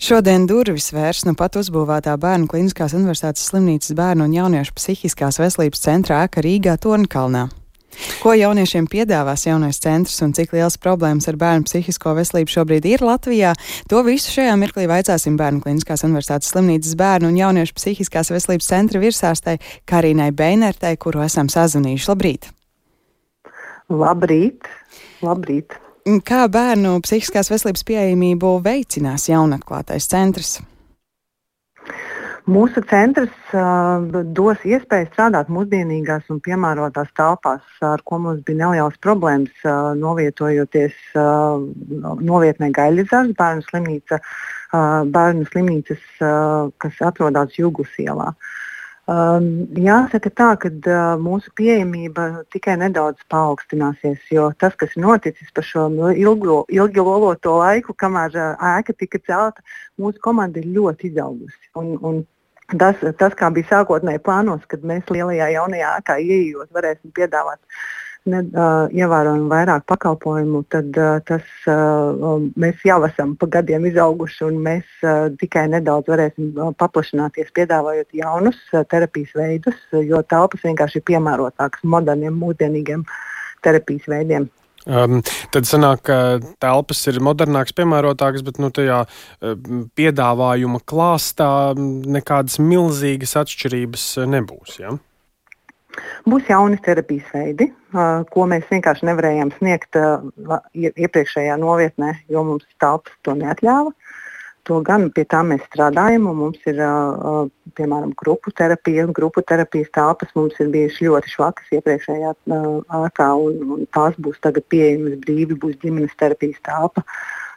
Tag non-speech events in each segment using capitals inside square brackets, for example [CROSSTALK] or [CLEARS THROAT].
Šodien durvis vērs nu pat uzbūvētā Bērnu Kliniskās Universitātes slimnīcas bērnu un jauniešu psihiskās veselības centra ēka Rīgā Tornkalnā. Ko jauniešiem piedāvās jaunais centrs un cik liels problēmas ar bērnu psihisko veselību šobrīd ir Latvijā, to visu šajā mirklī vaicāsim Bērnu Kliniskās Universitātes slimnīcas bērnu un jauniešu psihiskās veselības centra virsārstei Karīnai Beinertei, kuru esam sazvanījuši. Labrīt! Labrīt! Labrīt! Kā bērnu psihiskās veselības pieejamību veicinās jaunatklātais centrs? Mūsu centrs uh, dos iespēju strādāt mūsdienīgās un piemērotās telpās, ar ko mums bija nelielas problēmas, uh, novietojoties uh, novietnē Gaļizars, bērnu, slimnīca, uh, bērnu slimnīcas, uh, kas atrodas Jūgus ielā. Um, jāsaka tā, ka uh, mūsu pieejamība tikai nedaudz paaugstināsies, jo tas, kas ir noticis par šo ilgo, ilgi loloto laiku, kamēr uh, ēka tika celta, mūsu komanda ir ļoti izaugusi. Un, un Tas, tas, kā bija sākotnēji plānots, kad mēs lielajā jaunajā ēkā ieejot, varēsim piedāvāt ne, uh, ievērojami vairāk pakalpojumu, tad uh, tas, uh, mēs jau esam pa gadiem izauguši un mēs uh, tikai nedaudz varēsim uh, paplašināties, piedāvājot jaunus uh, terapijas veidus, jo telpas vienkārši ir piemērotākas moderniem, mūsdienīgiem terapijas veidiem. Um, tad sanāk, ka telpas ir modernākas, piemērotākas, bet nu, tajā uh, piedāvājuma klāstā nekādas milzīgas atšķirības nebūs. Ja? Būs jauni terapijas veidi, ko mēs vienkārši nevarējām sniegt iepriekšējā novietnē, jo mums telpas to neatļāva. To gan pie tā mēs strādājam, un mums ir piemēram grupu terapija. Grupu terapijas telpas mums ir bijušas ļoti švakas iepriekšējā ēkā, un, un tās būs tagad pieejamas brīvi. Būs ģimenes terapijas telpa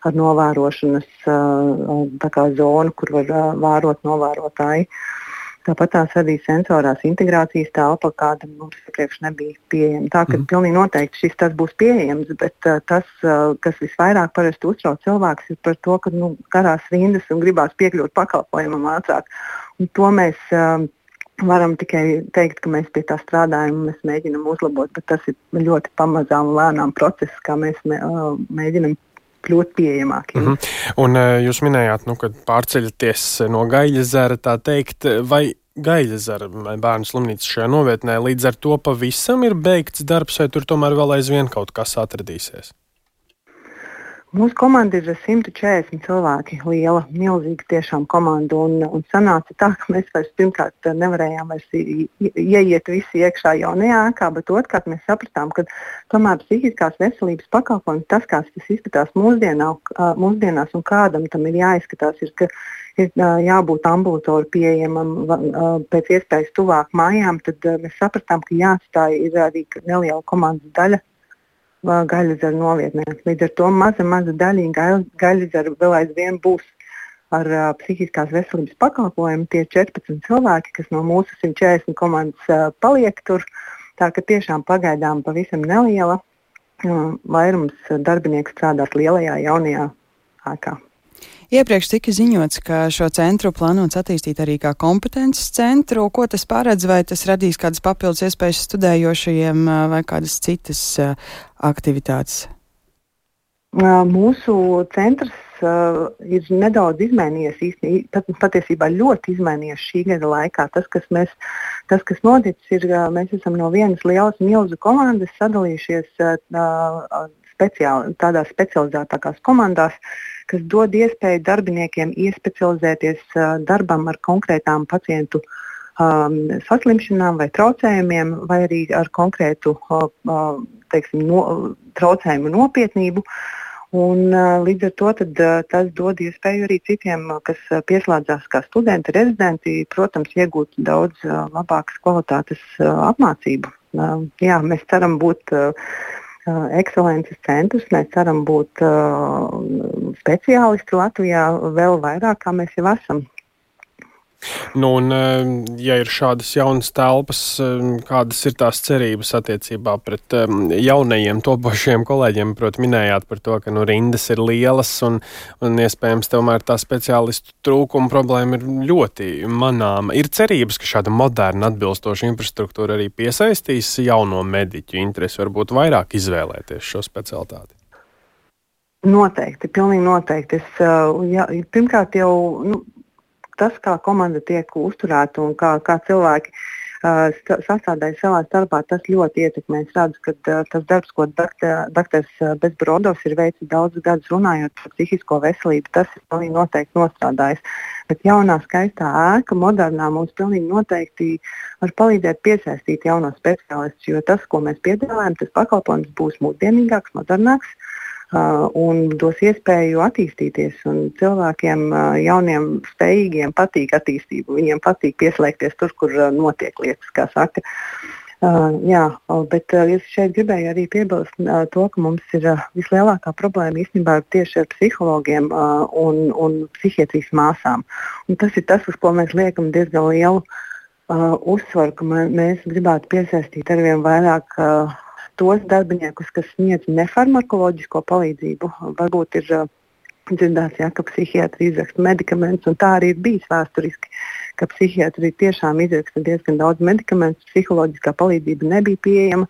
ar novērošanas uh, zonu, kur var vērot novērotāji. Uh, Tāpat tās arī sensorās integrācijas telpa, kāda mums iepriekš nebija pieejama. Tā ka mm. pilnīgi noteikti šis tas būs pieejams, bet uh, tas, uh, kas visvairāk parasti uztrauc cilvēkus, ir par to, ka nu, garās rindas un gribās piekļūt pakalpojumam ātrāk. Un to mēs uh, varam tikai teikt, ka mēs pie tā strādājam un mēs mēģinam uzlabot, bet tas ir ļoti pamazām un lēnām process, kā mēs mē, uh, mēģinam kļūt pieejamākiem. Mm -hmm. Un eh, jūs minējāt, nu, ka pārceļaties no gaļa zara, tā teikt, vai gaļa zara bērnu slimnīca šajā novietnē līdz ar to pavisam ir beigts darbs, vai tur tomēr vēl aizvien kaut kas atradīsies? Mūsu komanda ir 140 cilvēki, liela, milzīga tiešām komanda. Un, un sanāca tā, ka mēs vairs pirmkārt nevarējām vairs ieiet visi iekšā jaunajā ēkā, bet otrkārt mēs sapratām, ka tomēr psihiskās veselības pakalpojums, tas, kā tas izskatās mūsdienā, mūsdienās un kādam tam ir jāizskatās, ir, ka ir jābūt ambulatori pieejamam pēc iespējas tuvāk mājām, tad mēs sapratām, ka jāatstāj arī neliela komandas daļa gaļazaru novietnē. Līdz ar to maza, maza daļiņa gaļazaru vēl aizvien būs ar uh, psihiskās veselības pakalpojumu. Tie 14 cilvēki, kas no mūsu 140 komandas uh, paliek tur, tā ka tiešām pagaidām pavisam neliela. Uh, vairums darbinieku strādās lielajā jaunajā ēkā. Iepriekš tika ziņots, ka šo centru plānots attīstīt arī kā kompetences centru. Ko tas paredz, vai tas radīs kādas papildus iespējas studējošajiem vai kādas citas aktivitātes? Mūsu centrs uh, ir nedaudz izmainījies, īstenībā pat, patiesībā ļoti izmainījies šī gada laikā. Tas, kas, mēs, tas, kas noticis, ir, uh, mēs esam no vienas lielas milzu komandas sadalījušies uh, speciāli, tādās specializētākās komandās, kas dod iespēju darbiniekiem iespecializēties darbam ar konkrētām pacientu um, saslimšanām vai traucējumiem, vai arī ar konkrētu uh, teiksim, no, traucējumu nopietnību. Un, uh, līdz ar to tad, uh, tas dod iespēju arī citiem, kas pieslēdzās kā studenti, rezidenti, protams, iegūt daudz uh, labākas kvalitātes uh, apmācību. Uh, jā, mēs ceram būt uh, ekscelences centrs. Mēs ceram būt uh, speciālisti Latvijā vēl vairāk, kā mēs jau esam. Nu, un, ja ir šādas jaunas telpas, kādas ir tās cerības attiecībā pret jaunajiem topošiem kolēģiem? Protams, minējāt par to, ka nu, rindas ir lielas un, un iespējams tomēr tā speciālistu trūkuma problēma ir ļoti manāma. Ir cerības, ka šāda moderna atbilstoša infrastruktūra arī piesaistīs jauno mediķu interesi, varbūt vairāk izvēlēties šo specialitāti. Noteikti, pilnīgi noteikti. Es, jā, pirmkārt, jau nu, tas, kā komanda tiek uzturēta un kā, kā cilvēki sastādīja savā starpā, tas ļoti ietekmē. Es redzu, ka tas darbs, ko doktors Bezbrodovs ir veicis daudzus gadus runājot par psihisko veselību, tas ir pilnīgi noteikti nostrādājis. Bet jaunā skaistā ēka, modernā, mums pilnīgi noteikti var palīdzēt piesaistīt jaunos speciālistus, jo tas, ko mēs piedāvājam, tas pakalpojums būs mūsdienīgāks, modernāks Uh, un dos iespēju attīstīties. Un cilvēkiem, jauniem, spējīgiem, patīk attīstība. Viņiem patīk pieslēgties tur, kur notiek lietas, kā saka. Uh, jā, bet uh, es šeit gribēju arī piebilst uh, to, ka mums ir uh, vislielākā problēma īstenībā tieši ar psihologiem uh, un, un psihiatrijas māsām. Un tas ir tas, uz ko mēs liekam diezgan lielu uh, uzsvaru, ka mēs gribētu piesaistīt arvien vairāk uh, tos darbiniekus, kas sniedz nefarmakoloģisko palīdzību. Varbūt ir dzirdēts, ja, ka psihiatri izraksta medikamentus, un tā arī ir bijis vēsturiski, ka psihiatri tiešām izraksta diezgan daudz medikamentu, psiholoģiskā palīdzība nebija pieejama.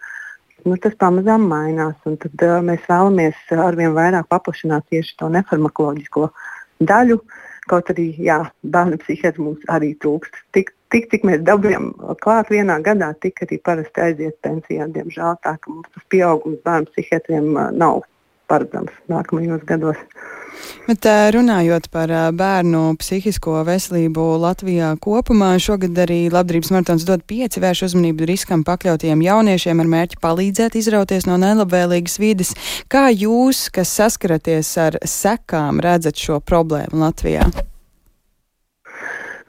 Nu, tas pamazām mainās, un tad, uh, mēs vēlamies arvien vairāk paplašināt tieši to nefarmakoloģisko daļu. Kaut arī jā, bērnu psihiatri mums arī trūkst. Tik tik, cik mēs dabūjam klāt vienā gadā, tik arī parasti aiziet pensijā. Diemžēl tā, ka mums tas pieaugums bērnu psihiatriem nav paredzams nākamajos gados. Bet runājot par bērnu psihisko veselību Latvijā kopumā, šogad arī Labdarības maratons dod pieci vērš uzmanību riskam pakļautiem jauniešiem ar mērķi palīdzēt izrauties no nelabvēlīgas vides. Kā jūs, kas saskaraties ar sekām, redzat šo problēmu Latvijā?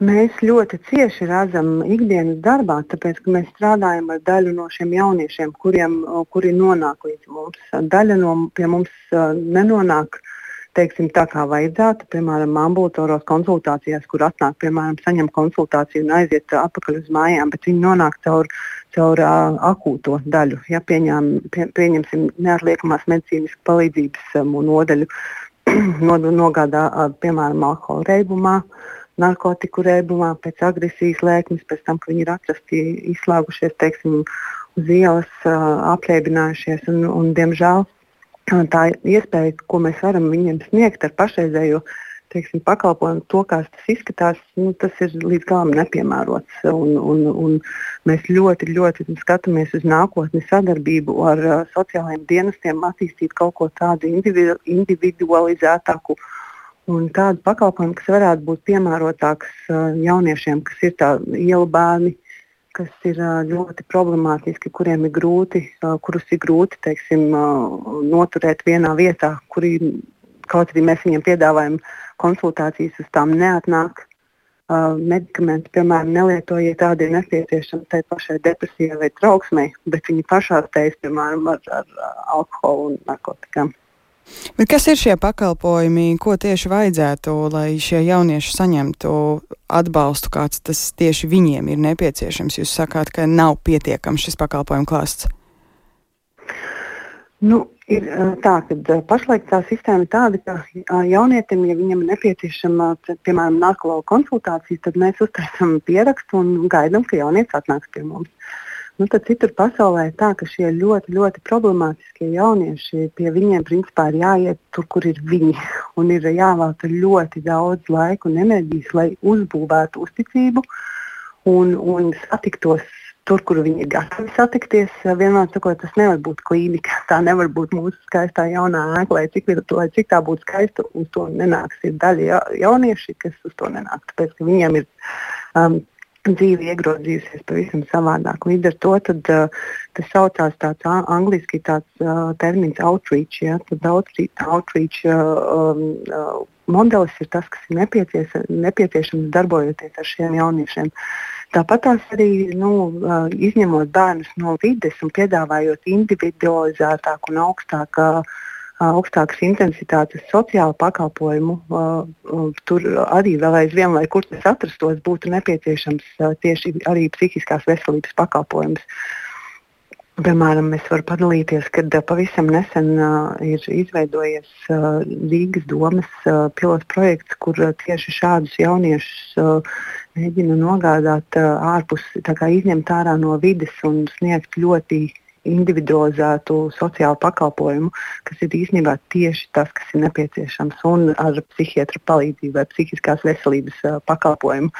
Mēs ļoti cieši redzam ikdienas darbā, tāpēc ka mēs strādājam ar daļu no šiem jauniešiem, kuriem, kuri nonāk līdz mums. Daļa no mums nenonāk. Teiksim, tā kā vajadzētu, piemēram, ambulatoros konsultācijās, kur atnāk, piemēram, saņem konsultāciju un aiziet atpakaļ uz mājām, bet viņi nonāk caur, caur uh, akūto daļu. Ja pieņem, pie, pieņemsim neatliekamās medicīnas palīdzības um, nodaļu, [CLEARS THROAT] nogādā, uh, piemēram, alkohola reibumā, narkotiku rēbumā, pēc agresijas lēkmes, pēc tam, kad viņi ir atrasti izslēgušies teiksim, uz ielas, apļēbinājušies. Un, un, diemžēl tā iespēja, ko mēs varam viņiem sniegt ar pašreizējo teiksim, pakalpojumu, to, kā tas izskatās, nu, tas ir līdz galam nepiemērots. Un, un, un mēs ļoti, ļoti skatāmies uz nākotni sadarbību ar uh, sociālajiem dienestiem, attīstīt kaut ko tādu individu, individualizētāku. Uh, un tādu pakalpojumu, kas varētu būt piemērotāks uh, jauniešiem, kas ir ielu bērni, kas ir uh, ļoti problemātiski, kuriem ir grūti, uh, kurus ir grūti teiksim, noturēt vienā vietā, kuri kaut arī mēs viņiem piedāvājam konsultācijas, uz tām neatnāk. Medikamenti, piemēram, nelietojiet, tādi ir nepieciešami tai pašai depresijai vai trauksmei, bet viņi pašārstējas, piemēram, ar, ar alkoholu un narkotikām. Bet kas ir šie pakalpojumi, ko tieši vajadzētu, lai šie jaunieši saņemtu atbalstu, kāds tas tieši viņiem ir nepieciešams? Jūs sakāt, ka nav pietiekams šis pakalpojumu klāsts. Nu, ir tā, ka pašlaik tā sistēma ir tāda, ka jaunietim, ja viņam ir nepieciešama, piemēram, narkologa konsultācija, tad mēs uztaisām pierakstu un gaidām, ka jaunietis atnāks pie mums. Nu, tad citur pasaulē ir tā, ka šie ļoti, ļoti problemātiskie jaunieši, pie viņiem principā ir jāiet tur, kur ir viņi. Un ir jāvelta ļoti daudz laika un enerģijas, lai uzbūvētu uzticību un, un satiktos tur, kur viņi ir gatavi satikties. Vienmēr sakot, tas nevar būt klīnika. [LAUGHS] Tā nevar būt mūsu skaistā jaunā ēka, lai cik, lai cik tā būtu skaista. Uz to nenāks. Ir daļa jaunieši, kas uz to nenāk. Tāpēc, viņiem ir um, dzīve iegrozījusies pavisam savādāk. Līdz ar to tad, uh, tas saucās tāds angliski tāds, uh, termins outreach. Ja? Tad outreach, uh, um, uh, modelis ir tas, kas ir nepieciešams, nepieciešams darbojoties ar šiem jauniešiem. Tāpat tās arī nu, uh, izņemot bērnus no vides un piedāvājot individualizētāku un augstāku uh, augstākas intensitātes sociālu pakalpojumu, tur arī vēl aizvien, lai kur tas atrastos, būtu nepieciešams tieši arī psihiskās veselības pakalpojums. Piemēram, es varu padalīties, ka pavisam nesen uh, ir izveidojies uh, Rīgas domas uh, pilots projekts, kur uh, tieši šādus jauniešus uh, mēģina nogādāt uh, ārpus, izņemt ārā no vides un sniegt ļoti individualizētu sociālu pakalpojumu, kas ir īstenībā tieši tas, kas ir nepieciešams, un ar psihiatra palīdzību vai psihiskās veselības pakalpojumu.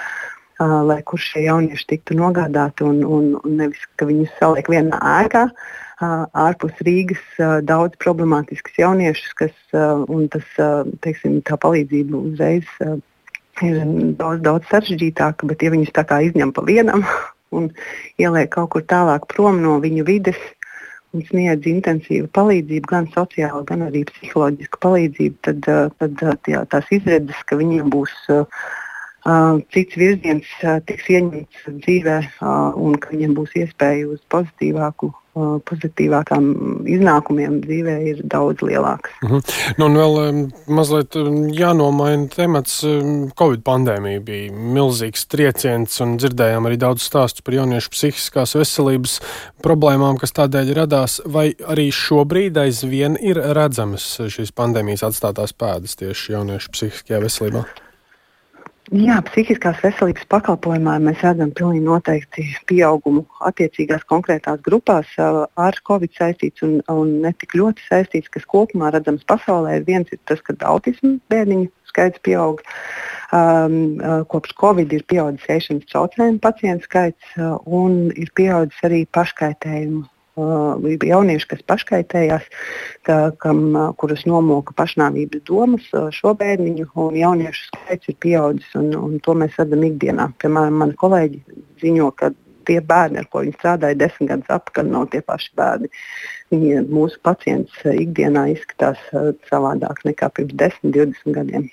Lai kur šie jaunieši tiktu nogādāti un, un, un nevis, ka viņus saliek vienā ēkā, uh, ārpus Rīgas daudz problemātiskus jauniešus, kas, un tas, teiksim, tā palīdzība uzreiz ir daudz, daudz sarežģītāka, bet ja viņus tā kā izņem pa vienam [LAUGHS] un ieliek kaut kur tālāk prom no viņu vides un sniedz intensīvu palīdzību, gan sociālu, gan arī psiholoģisku palīdzību, tad, eh, tad eh, jā, tās izredzes, ka viņiem būs uh, cits virziens, tiks ieņemts dzīvē un ka viņiem būs iespēja uz pozitīvāku pozitīvākām iznākumiem dzīvē ir daudz lielāks. Uh -huh. nu, un vēl mazliet jānomaina temats. Covid pandēmija bija milzīgs trieciens, un dzirdējām arī daudz stāstu par jauniešu psihiskās veselības problēmām, kas tādēļ radās. Vai arī šobrīd aizvien ir redzamas šīs pandēmijas atstātās pēdas tieši jauniešu psihiskajā veselībā? Jā, psihiskās veselības pakalpojumā mēs redzam pilnīgi noteikti pieaugumu attiecīgās konkrētās grupās ar covid saistīts un, un ne tik ļoti saistīts, kas kopumā redzams pasaulē. Viens ir tas, ka autismu bērniņu skaits pieaug. Um, kopš covid ir pieaudzis ēšanas traucējumu pacientu skaits un ir pieaudzis arī paškaitējumu bija jaunieši, kas paškaitējās, ka, kam, kurus nomoka pašnāvības domas, šo bērniņu un jauniešu skaits ir pieaudzis. Un, un to mēs redzam ikdienā. Piemēram, mani kolēģi ziņo, ka tie bērni, ar ko viņi strādāja desmit gadus atpakaļ, nav tie paši bērni. Viņi, mūsu pacients ikdienā izskatās savādāk nekā pirms 10, 20 gadiem.